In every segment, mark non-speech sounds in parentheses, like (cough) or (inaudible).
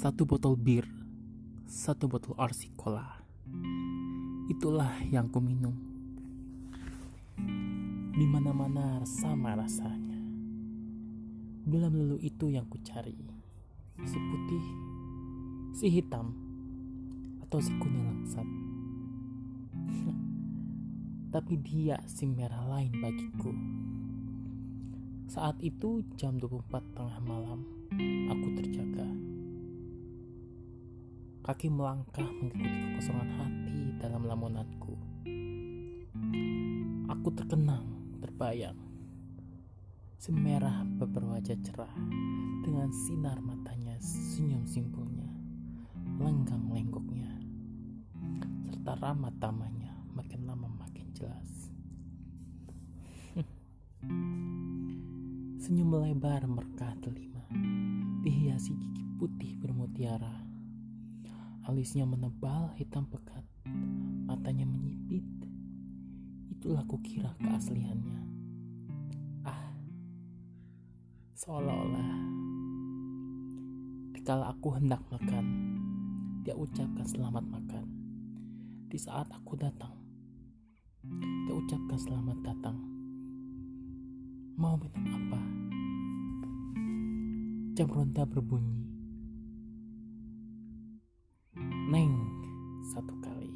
Satu botol bir, satu botol RC Cola. Itulah yang ku minum. Di mana-mana sama rasanya. Bila melulu itu yang ku cari. Si putih, si hitam, atau si kuning langsat. (laughs) Tapi dia si merah lain bagiku. Saat itu jam 24 tengah malam, aku terjaga. Kaki melangkah mengikuti kekosongan hati dalam lamunanku. Aku terkenang, terbayang. Semerah berwajah cerah dengan sinar matanya senyum simpulnya, lenggang lenggoknya, serta ramah tamanya makin lama makin jelas. (laughs) Senyum melebar merkah delima, dihiasi gigi putih bermutiara. Alisnya menebal hitam pekat, matanya menyipit. Itulah kukira keasliannya. Ah, seolah-olah dikala aku hendak makan, dia ucapkan selamat makan. Di saat aku datang, dia ucapkan selamat datang. Mau minum apa? Jam ronda berbunyi. Satu kali.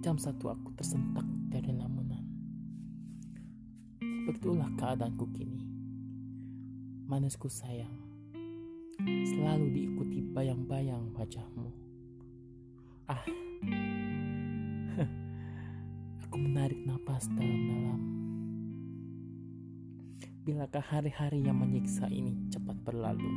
Jam satu aku tersentak dari lamunan. Begitulah keadaanku kini. Manisku sayang, selalu diikuti bayang-bayang wajahmu. Ah, (laughs) aku menarik napas dalam-dalam. Bilakah hari-hari yang menyiksa ini cepat berlalu?